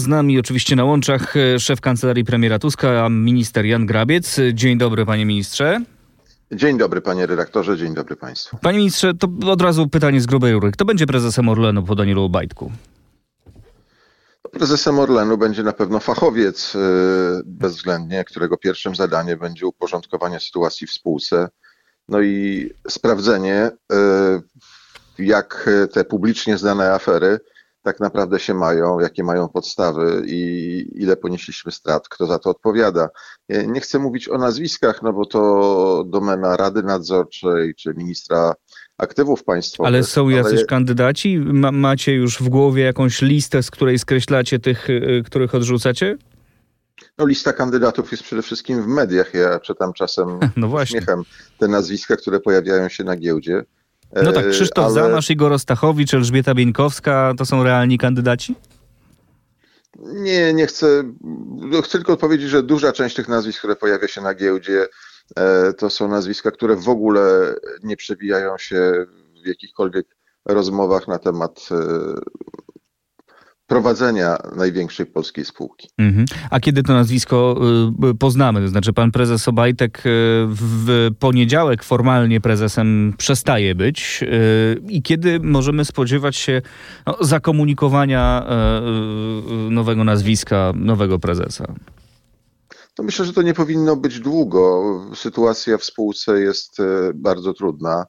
Z nami oczywiście na łączach e, szef kancelarii premiera Tuska, minister Jan Grabiec. Dzień dobry, panie ministrze. Dzień dobry, panie redaktorze, dzień dobry państwu. Panie ministrze, to od razu pytanie z grubej rury. Kto będzie prezesem Orlenu po Danielu Obajtku? Prezesem Orlenu będzie na pewno fachowiec, e, bezwzględnie, którego pierwszym zadaniem będzie uporządkowanie sytuacji w spółce, no i sprawdzenie, e, jak te publicznie znane afery tak naprawdę się mają, jakie mają podstawy i ile ponieśliśmy strat, kto za to odpowiada. Nie chcę mówić o nazwiskach, no bo to domena Rady Nadzorczej czy ministra aktywów państwowych. Ale są jacyś ale... kandydaci? Ma, macie już w głowie jakąś listę, z której skreślacie tych, y, których odrzucacie? No, lista kandydatów jest przede wszystkim w mediach. Ja czytam czasem no właśnie. te nazwiska, które pojawiają się na giełdzie. No tak, Krzysztof ale... Zamasz, Igor Ostachowicz, Elżbieta Bieńkowska to są realni kandydaci? Nie, nie chcę. Chcę tylko odpowiedzieć, że duża część tych nazwisk, które pojawia się na giełdzie, e, to są nazwiska, które w ogóle nie przewijają się w jakichkolwiek rozmowach na temat e, prowadzenia największej polskiej spółki. Mhm. A kiedy to nazwisko y, poznamy? To znaczy pan prezes Obajtek y, w poniedziałek formalnie prezesem przestaje być y, i kiedy możemy spodziewać się no, zakomunikowania nowego nazwiska, nowego prezesa? No myślę, że to nie powinno być długo. Sytuacja w spółce jest bardzo trudna.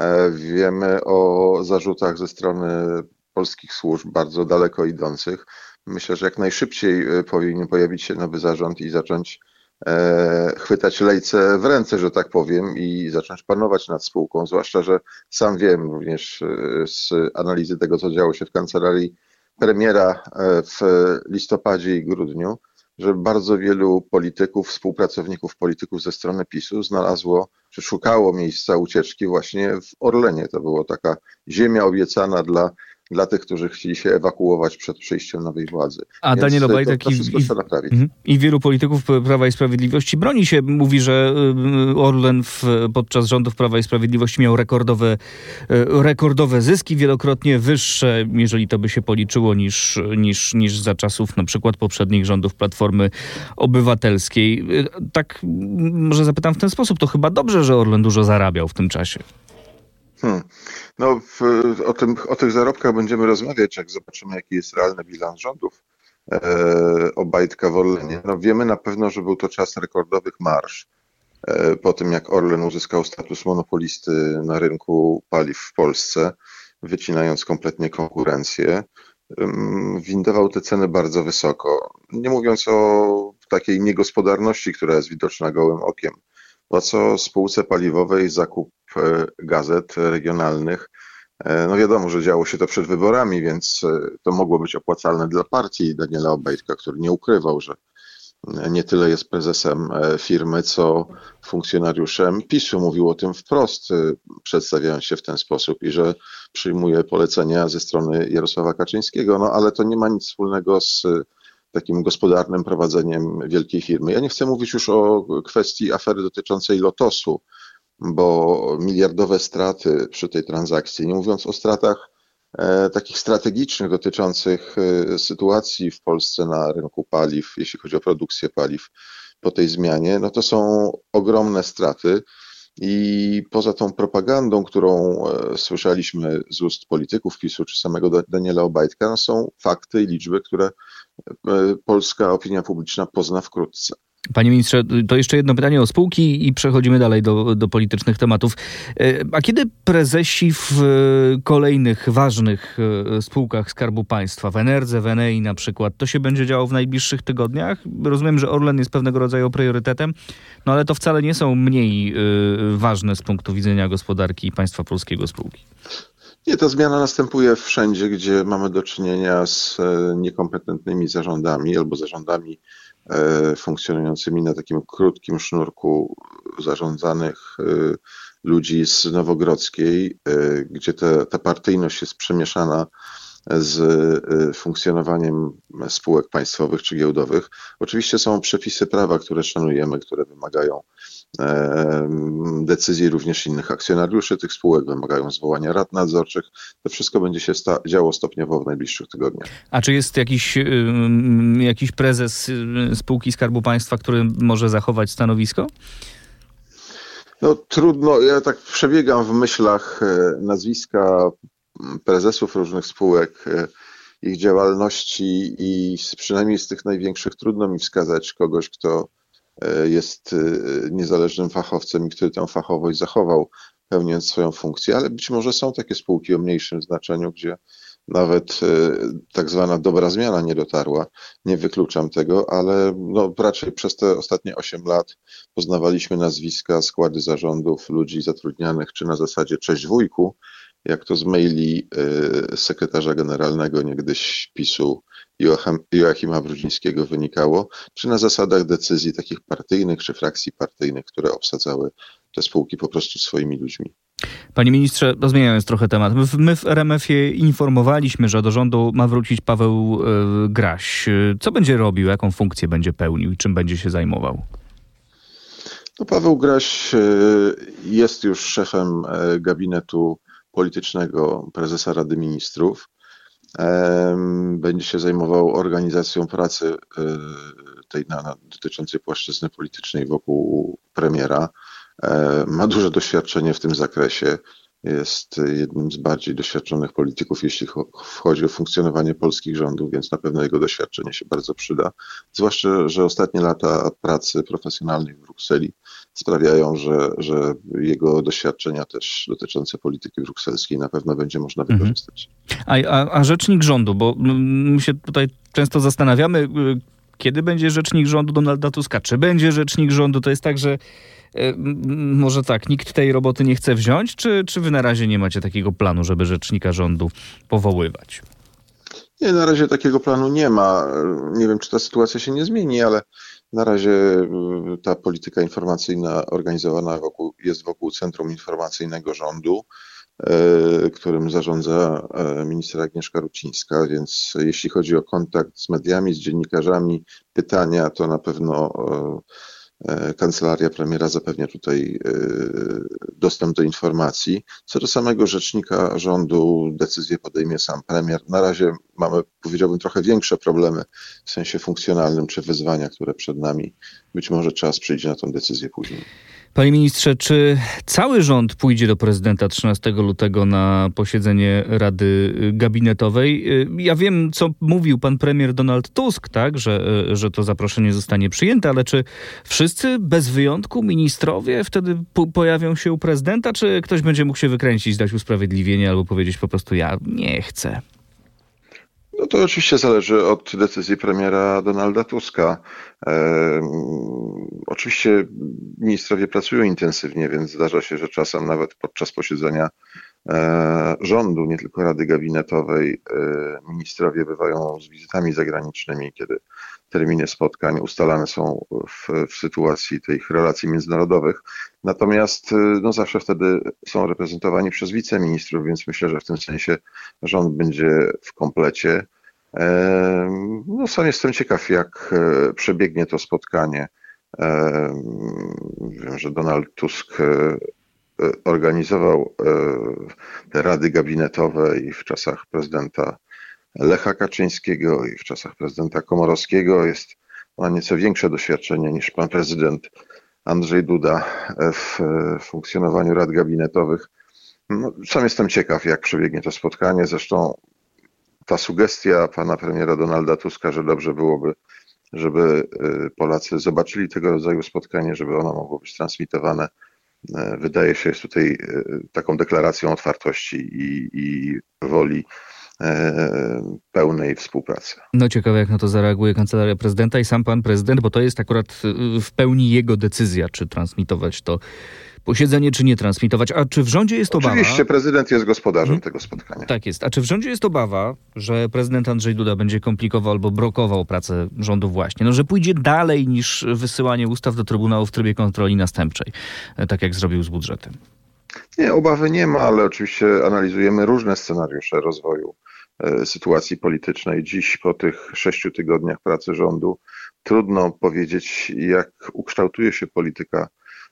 E, wiemy o zarzutach ze strony polskich służb, bardzo daleko idących. Myślę, że jak najszybciej e, powinien pojawić się nowy zarząd i zacząć e, chwytać lejce w ręce, że tak powiem, i zacząć panować nad spółką. Zwłaszcza, że sam wiem również e, z analizy tego, co działo się w kancelarii premiera w listopadzie i grudniu, że bardzo wielu polityków, współpracowników polityków ze strony PiSu znalazło, czy szukało miejsca ucieczki właśnie w Orlenie. To była taka ziemia obiecana dla dla tych, którzy chcieli się ewakuować przed przyjściem nowej władzy. A Więc Daniel Obajtek i, i, mhm. i, wielu polityków Prawa i Sprawiedliwości broni się, mówi, że y, Orlen w, podczas rządów Prawa i Sprawiedliwości miał rekordowe, y, rekordowe zyski, wielokrotnie wyższe, jeżeli to by się policzyło, niż, niż, niż za czasów na przykład poprzednich rządów Platformy Obywatelskiej. Y, tak może zapytam w ten sposób, to chyba dobrze, że Orlen dużo zarabiał w tym czasie. Hmm. No, w, o, tym, o tych zarobkach będziemy rozmawiać, jak zobaczymy, jaki jest realny bilans rządów e, Obajtka w Orlenie. No, wiemy na pewno, że był to czas rekordowych marsz. E, po tym, jak Orlen uzyskał status monopolisty na rynku paliw w Polsce, wycinając kompletnie konkurencję, windował te ceny bardzo wysoko. Nie mówiąc o takiej niegospodarności, która jest widoczna gołym okiem. Po co spółce paliwowej zakup E, gazet regionalnych. E, no wiadomo, że działo się to przed wyborami, więc e, to mogło być opłacalne dla partii Daniela Obajtka, który nie ukrywał, że nie tyle jest prezesem firmy, co funkcjonariuszem PiSu. Mówił o tym wprost, przedstawiając się w ten sposób i że przyjmuje polecenia ze strony Jarosława Kaczyńskiego. No ale to nie ma nic wspólnego z takim gospodarnym prowadzeniem wielkiej firmy. Ja nie chcę mówić już o kwestii afery dotyczącej Lotosu, bo miliardowe straty przy tej transakcji, nie mówiąc o stratach e, takich strategicznych dotyczących e, sytuacji w Polsce na rynku paliw, jeśli chodzi o produkcję paliw po tej zmianie, no to są ogromne straty. I poza tą propagandą, którą e, słyszeliśmy z ust polityków PiSu czy samego Daniela Obajtka, no są fakty i liczby, które polska opinia publiczna pozna wkrótce. Panie ministrze, to jeszcze jedno pytanie o spółki i przechodzimy dalej do, do politycznych tematów. E, a kiedy prezesi w kolejnych ważnych e, spółkach Skarbu Państwa, w Enerdze, w Enei na przykład, to się będzie działo w najbliższych tygodniach? Rozumiem, że Orlen jest pewnego rodzaju priorytetem, no ale to wcale nie są mniej e, ważne z punktu widzenia gospodarki państwa polskiego spółki. Nie, ta zmiana następuje wszędzie, gdzie mamy do czynienia z niekompetentnymi zarządami albo zarządami E, funkcjonującymi na takim krótkim sznurku zarządzanych e, ludzi z Nowogrodzkiej, e, gdzie ta partyjność jest przemieszana z funkcjonowaniem spółek państwowych czy giełdowych. Oczywiście są przepisy prawa, które szanujemy, które wymagają decyzji również innych akcjonariuszy tych spółek, wymagają zwołania rad nadzorczych. To wszystko będzie się sta- działo stopniowo w najbliższych tygodniach. A czy jest jakiś, jakiś prezes spółki Skarbu Państwa, który może zachować stanowisko? No trudno, ja tak przebiegam w myślach e, nazwiska prezesów różnych spółek, e, ich działalności i przynajmniej z tych największych trudno mi wskazać kogoś, kto e, jest niezależnym fachowcem i który tę fachowość zachował, pełniąc swoją funkcję, ale być może są takie spółki o mniejszym znaczeniu, gdzie nawet tak zwana dobra zmiana nie dotarła. Nie wykluczam tego, ale no, raczej przez te ostatnie 8 lat poznawaliśmy nazwiska, składy zarządów, ludzi zatrudnianych czy na zasadzie cześć wujku, jak to z maili sekretarza generalnego niegdyś PiSu Joachima Brudzińskiego wynikało, czy na zasadach decyzji takich partyjnych czy frakcji partyjnych, które obsadzały te spółki po prostu swoimi ludźmi. Panie ministrze, zmieniając trochę temat, my w RMF-ie informowaliśmy, że do rządu ma wrócić Paweł e, Graś. Co będzie robił, jaką funkcję będzie pełnił i czym będzie się zajmował? No, Paweł Graś e, jest już szefem gabinetu politycznego prezesa Rady Ministrów. Będzie się zajmował organizacją pracy tej na, na, dotyczącej płaszczyzny politycznej wokół premiera. Ma duże doświadczenie w tym zakresie jest jednym z bardziej doświadczonych polityków, jeśli chodzi o funkcjonowanie polskich rządów, więc na pewno jego doświadczenie się bardzo przyda. Zwłaszcza, że ostatnie lata pracy profesjonalnej w Brukseli sprawiają, że, że jego doświadczenia też dotyczące polityki brukselskiej na pewno będzie można mhm. wykorzystać. A, a, a rzecznik rządu, bo my się tutaj często zastanawiamy, y, kiedy będzie rzecznik rządu Donalda Tuska? Czy będzie rzecznik rządu? To jest tak, że E, może tak, nikt tej roboty nie chce wziąć, czy, czy wy na razie nie macie takiego planu, żeby rzecznika rządu powoływać? Nie, na razie takiego planu nie ma. Nie wiem, czy ta sytuacja się nie zmieni, ale na razie e, ta polityka informacyjna organizowana wokół, jest wokół Centrum Informacyjnego Rządu, e, którym zarządza minister Agnieszka Rucińska, więc jeśli chodzi o kontakt z mediami, z dziennikarzami, pytania, to na pewno kancelaria premiera zapewnia tutaj e, dostęp do informacji. Co do samego rzecznika rządu, decyzję podejmie sam premier. Na razie mamy, powiedziałbym, trochę większe problemy w sensie funkcjonalnym czy wyzwania, które przed nami. Być może czas przyjdzie na tę decyzję później. Panie ministrze, czy cały rząd pójdzie do prezydenta 13 lutego na posiedzenie Rady Gabinetowej? Ja wiem, co mówił pan premier Donald Tusk, tak, że, że to zaproszenie zostanie przyjęte, ale czy wszyscy bez wyjątku ministrowie wtedy pojawią się u prezydenta, czy ktoś będzie mógł się wykręcić, dać usprawiedliwienie albo powiedzieć po prostu ja nie chcę? No to oczywiście zależy od decyzji premiera Donalda Tuska. E, oczywiście ministrowie pracują intensywnie, więc zdarza się, że czasem nawet podczas posiedzenia e, rządu, nie tylko Rady Gabinetowej, e, ministrowie bywają z wizytami zagranicznymi, kiedy terminy spotkań ustalane są w, w sytuacji tych relacji międzynarodowych. Natomiast no zawsze wtedy są reprezentowani przez wiceministrów, więc myślę, że w tym sensie rząd będzie w komplecie. No sam jestem ciekaw, jak e, przebiegnie to spotkanie. Wiem, że Donald Tusk e, e, organizował te rady gabinetowe i w czasach prezydenta Lecha Kaczyńskiego i w czasach prezydenta Komorowskiego jest ma nieco większe doświadczenie niż pan prezydent Andrzej Duda w funkcjonowaniu rad gabinetowych. No, sam jestem ciekaw, jak przebiegnie to spotkanie. Zresztą ta sugestia pana premiera Donalda Tuska, że dobrze byłoby, żeby y, Polacy zobaczyli tego rodzaju spotkanie, żeby ono mogło być transmitowane, y, wydaje się jest tutaj taką deklaracją otwartości i, i woli pełnej współpracy. No ciekawe, jak na to zareaguje kancelaria prezydenta i sam pan prezydent, bo to jest akurat w pełni jego decyzja, czy transmitować to posiedzenie, czy nie transmitować. A czy w rządzie jest obawa... Oczywiście, prezydent jest gospodarzem hmm? tego spotkania. Tak jest. A czy w rządzie jest obawa, że prezydent Andrzej Duda będzie komplikował albo blokował pracę rządu właśnie? No, że pójdzie dalej niż wysyłanie ustaw do Trybunału w trybie kontroli następczej, e, tak jak zrobił z budżetem? Nie, obawy nie ma, ale oczywiście analizujemy różne scenariusze rozwoju sytuacji politycznej. Dziś, po tych sześciu tygodniach pracy rządu, trudno powiedzieć, jak ukształtuje się polityka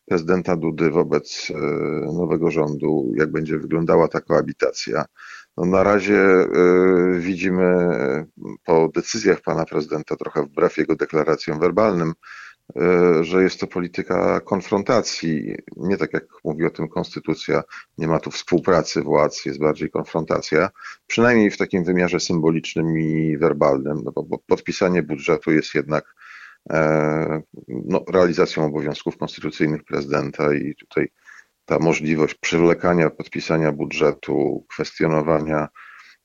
prezydenta Dudy wobec e, nowego rządu, jak będzie wyglądała ta koabitacja. No na razie e, widzimy po decyzjach pana prezydenta, trochę wbrew jego deklaracjom werbalnym, e, że jest to polityka konfrontacji. Nie tak jak mówi o tym konstytucja, nie ma tu współpracy władz, jest bardziej konfrontacja, przynajmniej w takim wymiarze symbolicznym i werbalnym, no bo podpisanie budżetu jest jednak E, no, realizacją obowiązków konstytucyjnych prezydenta i tutaj ta możliwość przywlekania podpisania budżetu, kwestionowania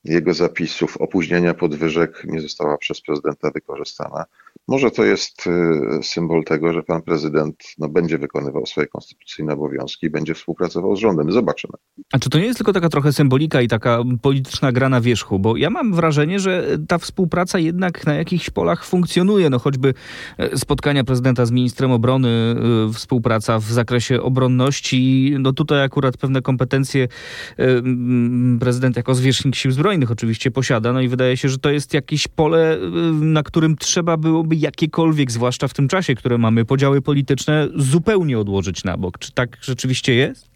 jego zapisów, opóźnienia podwyżek nie została przez prezydenta wykorzystana. Może to jest y, symbol tego, że pan prezydent no, będzie wykonywał swoje konstytucyjne obowiązki i będzie współpracował z rządem. Zobaczymy. A czy to nie jest tylko taka trochę symbolika i taka polityczna gra na wierzchu? Bo ja mam wrażenie, że ta współpraca jednak na jakichś polach funkcjonuje. No choćby e, spotkania prezydenta z ministrem obrony, e, współpraca w zakresie obronności. No tutaj akurat pewne kompetencje e, prezydent jako zwierzchnik sił zbrojnych oczywiście posiada. No i wydaje się, że to jest jakieś pole, na którym trzeba byłoby jakiekolwiek, zwłaszcza w tym czasie, które mamy, podziały polityczne zupełnie odłożyć na bok. Czy tak rzeczywiście jest?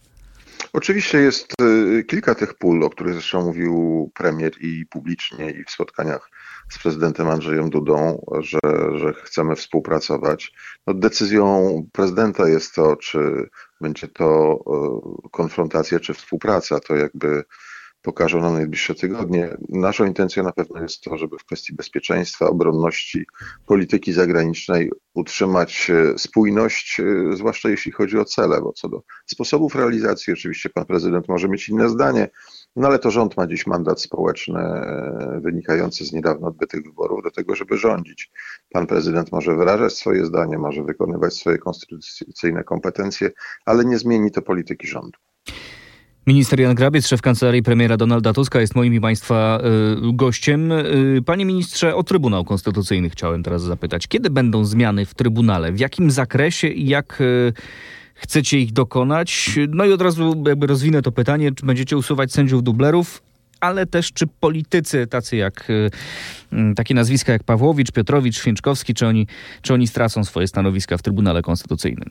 Oczywiście jest y, kilka tych pól, o których zresztą mówił premier i publicznie, i w spotkaniach z prezydentem Andrzejem Dudą, że, że chcemy współpracować. No, decyzją prezydenta jest to, czy będzie to y, konfrontacja, czy współpraca. To jakby pokażą nam najbliższe tygodnie. Naszą intencją na pewno jest to, żeby w kwestii bezpieczeństwa, obronności, polityki zagranicznej utrzymać e, spójność, e, zwłaszcza jeśli chodzi o cele, bo co do sposobów realizacji, oczywiście pan prezydent może mieć inne zdanie, no ale to rząd ma dziś mandat społeczny e, wynikający z niedawno odbytych wyborów do tego, żeby rządzić. Pan prezydent może wyrażać swoje zdanie, może wykonywać swoje konstytucyjne kompetencje, ale nie zmieni to polityki rządu. Minister Jan Grabiec, szef kancelarii premiera Donalda Tuska jest moim i Państwa y, gościem. Y, panie ministrze, o Trybunał Konstytucyjny chciałem teraz zapytać. Kiedy będą zmiany w Trybunale? W jakim zakresie i jak y, chcecie ich dokonać? No i od razu jakby rozwinę to pytanie, czy będziecie usuwać sędziów dublerów, ale też czy politycy tacy jak mm, takie nazwiska jak Pawłowicz, Piotrowicz, Święczkowski, czy oni, czy oni stracą swoje stanowiska w Trybunale Konstytucyjnym?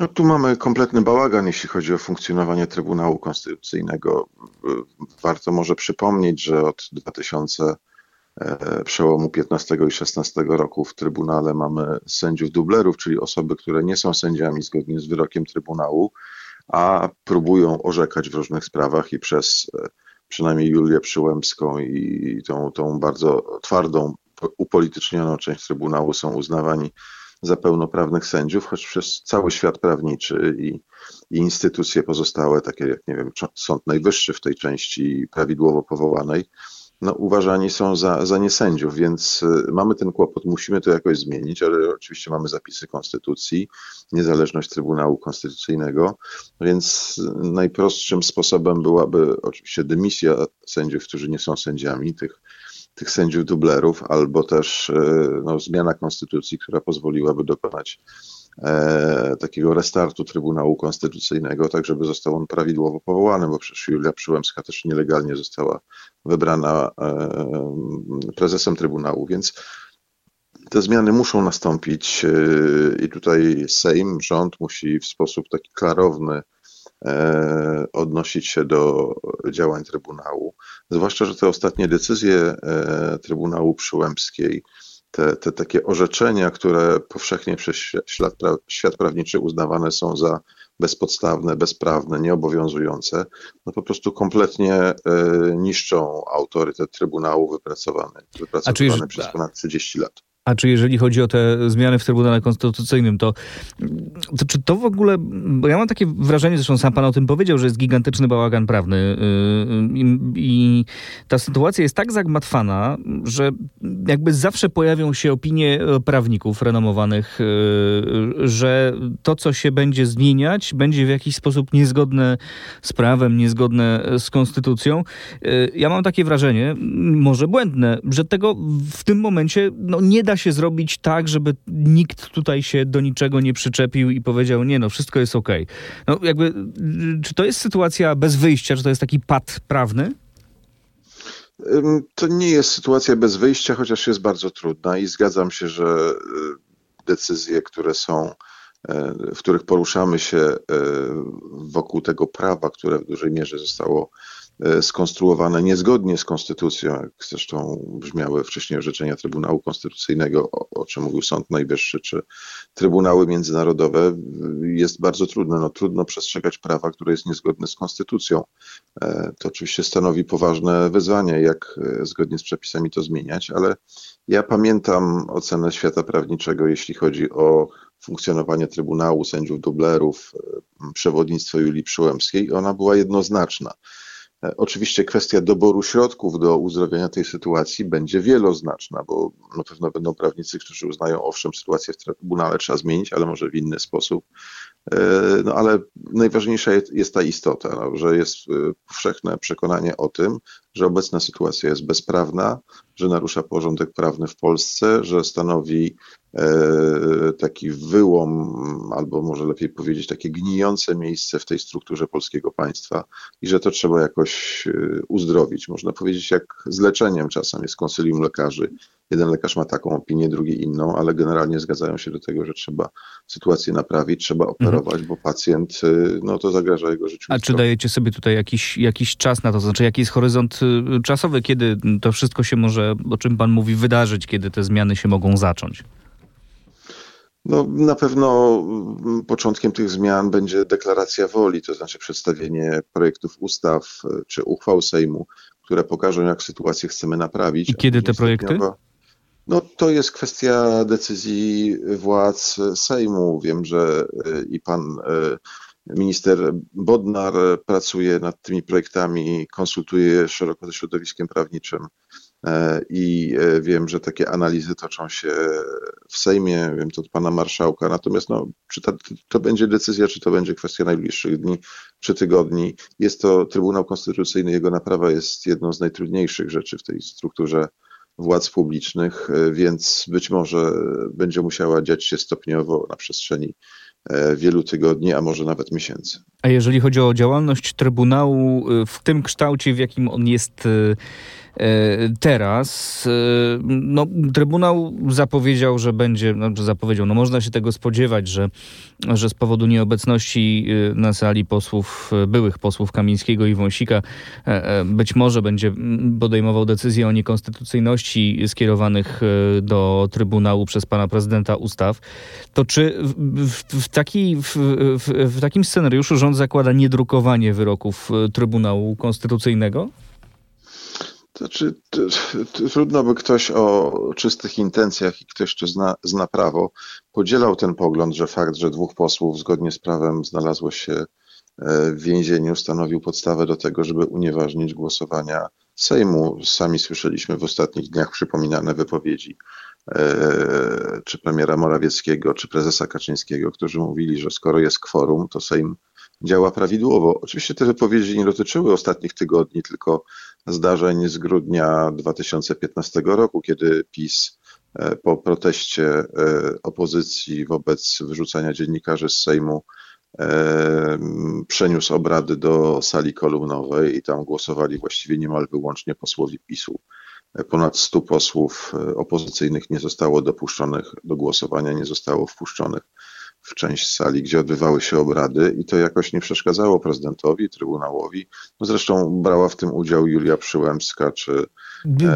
No, tu mamy kompletny bałagan, jeśli chodzi o funkcjonowanie Trybunału Konstytucyjnego. Warto może przypomnieć, że od 2000 e, przełomu 15 i 16 roku w Trybunale mamy sędziów dublerów, czyli osoby, które nie są sędziami zgodnie z wyrokiem Trybunału, a próbują orzekać w różnych sprawach i przez e, przynajmniej Julię Przyłębską i tą, tą bardzo twardą, upolitycznioną część Trybunału są uznawani za pełnoprawnych sędziów, choć przez cały świat prawniczy i, i instytucje pozostałe, takie jak, nie wiem, Sąd Najwyższy w tej części prawidłowo powołanej, no, uważani są za, za niesędziów, więc y, mamy ten kłopot, musimy to jakoś zmienić, ale oczywiście mamy zapisy konstytucji, niezależność Trybunału Konstytucyjnego, więc najprostszym sposobem byłaby oczywiście dymisja sędziów, którzy nie są sędziami, tych tych sędziów dublerów, albo też e, no, zmiana konstytucji, która pozwoliłaby dokonać e, takiego restartu Trybunału Konstytucyjnego, tak żeby został on prawidłowo powołany, bo przecież Julia Przyłębska też nielegalnie została wybrana e, prezesem Trybunału, więc te zmiany muszą nastąpić e, i tutaj Sejm, rząd musi w sposób taki klarowny odnosić się do działań Trybunału. Zwłaszcza, że te ostatnie decyzje e, Trybunału Przyłębskiej, te, te takie orzeczenia, które powszechnie przez świat, świat prawniczy uznawane są za bezpodstawne, bezprawne, nieobowiązujące, no po prostu kompletnie e, niszczą autorytet Trybunału wypracowany, wypracowany przez ponad 30 lat. A czy jeżeli chodzi o te zmiany w Trybunale Konstytucyjnym, to, to czy to w ogóle, bo ja mam takie wrażenie, zresztą sam pan o tym powiedział, że jest gigantyczny bałagan prawny yy, i, i ta sytuacja jest tak zagmatwana, że jakby zawsze pojawią się opinie prawników renomowanych, yy, że to, co się będzie zmieniać, będzie w jakiś sposób niezgodne z prawem, niezgodne z konstytucją. Ja mam takie wrażenie, może błędne, że tego w tym momencie no, nie da da się zrobić tak, żeby nikt tutaj się do niczego nie przyczepił i powiedział, nie no, wszystko jest okej. Okay. No jakby, czy to jest sytuacja bez wyjścia, czy to jest taki pad prawny? To nie jest sytuacja bez wyjścia, chociaż jest bardzo trudna i zgadzam się, że e, decyzje, które są, e, w których poruszamy się e, wokół tego prawa, które w dużej mierze zostało skonstruowane niezgodnie z konstytucją, jak zresztą brzmiały wcześniej orzeczenia Trybunału Konstytucyjnego, o, o czym mówił Sąd Najwyższy, czy Trybunały międzynarodowe, jest bardzo trudne. No, trudno przestrzegać prawa, które jest niezgodne z konstytucją. E, to oczywiście stanowi poważne wyzwanie, jak e, zgodnie z przepisami to zmieniać, ale ja pamiętam ocenę świata prawniczego, jeśli chodzi o funkcjonowanie Trybunału, sędziów dublerów, przewodnictwo Julii Przyłębskiej. Ona była jednoznaczna. E, oczywiście kwestia doboru środków do uzdrowienia tej sytuacji będzie wieloznaczna, bo na pewno będą prawnicy, którzy uznają, owszem, sytuację w Trybunale trzeba zmienić, ale może w inny sposób. E, no ale najważniejsza jest ta istota, no, że jest e, powszechne przekonanie o tym, że obecna sytuacja jest bezprawna, że narusza porządek prawny w Polsce, że stanowi E, taki wyłom, albo może lepiej powiedzieć, takie gnijące miejsce w tej strukturze polskiego państwa i że to trzeba jakoś e, uzdrowić. Można powiedzieć, jak z leczeniem czasem jest konsylium lekarzy. Jeden lekarz ma taką opinię, drugi inną, ale generalnie zgadzają się do tego, że trzeba sytuację naprawić, trzeba mhm. operować, mhm. bo pacjent, e, no to zagraża jego życiu. A czy dajecie sobie tutaj jakiś, jakiś czas na to? Znaczy, jaki jest horyzont czasowy, kiedy to wszystko się może, o czym pan mówi, wydarzyć, kiedy te zmiany się mogą zacząć? No, na pewno mm, początkiem tych zmian będzie deklaracja woli, to znaczy przedstawienie projektów ustaw e, czy uchwał Sejmu, które pokażą, jak sytuację chcemy naprawić. I kiedy te projekty? No, to jest kwestia decyzji władz Sejmu. Wiem, że e, i pan minister Bodnar pracuje nad tymi projektami, konsultuje szeroko ze środowiskiem prawniczym. E, i e, wiem, że takie analizy toczą się w Sejmie, wiem to od pana marszałka, natomiast no, czy to, to będzie decyzja, czy to będzie kwestia najbliższych dni czy tygodni. Jest to Trybunał Konstytucyjny, jego naprawa jest jedną z najtrudniejszych rzeczy w tej strukturze władz publicznych, e, więc być może będzie musiała dziać się stopniowo na przestrzeni wielu tygodni, a może nawet miesięcy. A jeżeli chodzi o działalność Trybunału w tym kształcie, w jakim on jest E, teraz e, no, Trybunał zapowiedział, że będzie, no, zapowiedział, no można się tego spodziewać, że, że z powodu nieobecności e, na sali posłów, byłych posłów Kamińskiego i Wąsika, być może będzie podejmował decyzje o niekonstytucyjności skierowanych do Trybunału przez pana prezydenta ustaw. To czy w, w, taki, w, w takim scenariuszu rząd zakłada niedrukowanie wyroków Trybunału Konstytucyjnego? Znaczy, trudno by ktoś o czystych intencjach i ktoś, kto zna, zna prawo, podzielał ten pogląd, że fakt, że dwóch posłów zgodnie z prawem znalazło się e, w więzieniu, stanowił podstawę do tego, żeby unieważnić głosowania Sejmu. Sami słyszeliśmy w ostatnich dniach przypominane wypowiedzi e, czy premiera Morawieckiego, czy prezesa Kaczyńskiego, którzy mówili, że skoro jest kworum, to Sejm działa prawidłowo. Oczywiście te wypowiedzi nie dotyczyły ostatnich tygodni, tylko zdarzeń z grudnia 2015 roku, kiedy PiS e, po proteście e, opozycji wobec wyrzucania dziennikarzy z Sejmu e, przeniósł obrady do sali kolumnowej i tam głosowali właściwie niemal wyłącznie posłowie PiSu. Ponad 100 posłów opozycyjnych nie zostało dopuszczonych do głosowania, nie zostało wpuszczonych w część sali, gdzie odbywały się obrady i to jakoś nie przeszkadzało prezydentowi, trybunałowi. No zresztą brała w tym udział Julia Przyłębska czy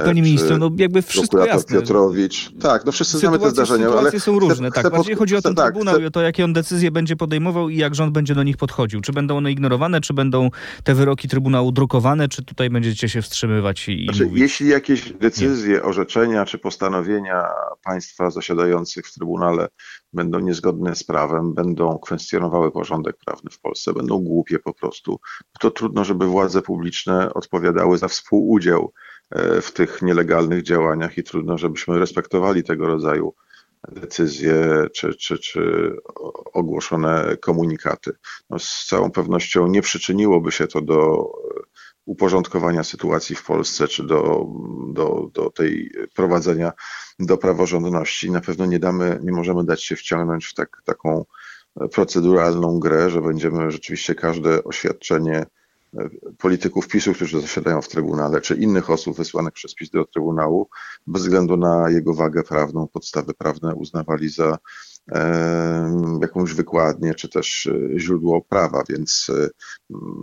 Panie ministrze, no jakby wszystko jasne. Piotrowicz. Tak, no wszyscy sytuacje, znamy te zdarzenia. Sytuacje ale są różne, chcę, tak. Bardziej chodzi o ten tak, Trybunał i o to, jakie on decyzje będzie podejmował i jak rząd będzie do nich podchodził. Czy będą one ignorowane, czy będą te wyroki Trybunału drukowane, czy tutaj będziecie się wstrzymywać i, znaczy, mówić? Jeśli jakieś decyzje, Nie. orzeczenia czy postanowienia państwa zasiadających w Trybunale będą niezgodne z prawem, będą kwestionowały porządek prawny w Polsce, będą głupie po prostu, to trudno, żeby władze publiczne odpowiadały za współudział e, w tych nielegalnych działaniach i trudno, żebyśmy respektowali tego rodzaju decyzje czy, czy, czy ogłoszone komunikaty. No z całą pewnością nie przyczyniłoby się to do uporządkowania sytuacji w Polsce, czy do, do, do tej prowadzenia do praworządności. Na pewno nie damy, nie możemy dać się wciągnąć w tak, taką proceduralną grę, że będziemy rzeczywiście każde oświadczenie polityków PiSu, którzy zasiadają w Trybunale, czy innych osób wysłanych przez PiS do Trybunału, bez względu na jego wagę prawną, podstawy prawne uznawali za jakąś wykładnię, czy też źródło prawa, więc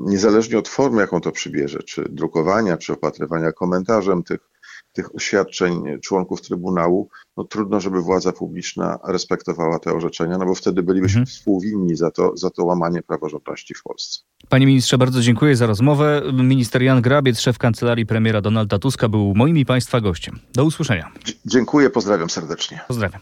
niezależnie od formy, jaką to przybierze, czy drukowania, czy opatrywania komentarzem tych tych oświadczeń członków Trybunału, no trudno, żeby władza publiczna respektowała te orzeczenia, no bo wtedy bylibyśmy mhm. współwinni za to, za to łamanie praworządności w Polsce. Panie ministrze, bardzo dziękuję za rozmowę. Minister Jan Grabiec, szef kancelarii premiera Donalda Tuska, był moim i państwa gościem. Do usłyszenia. Dziękuję, pozdrawiam serdecznie. Pozdrawiam.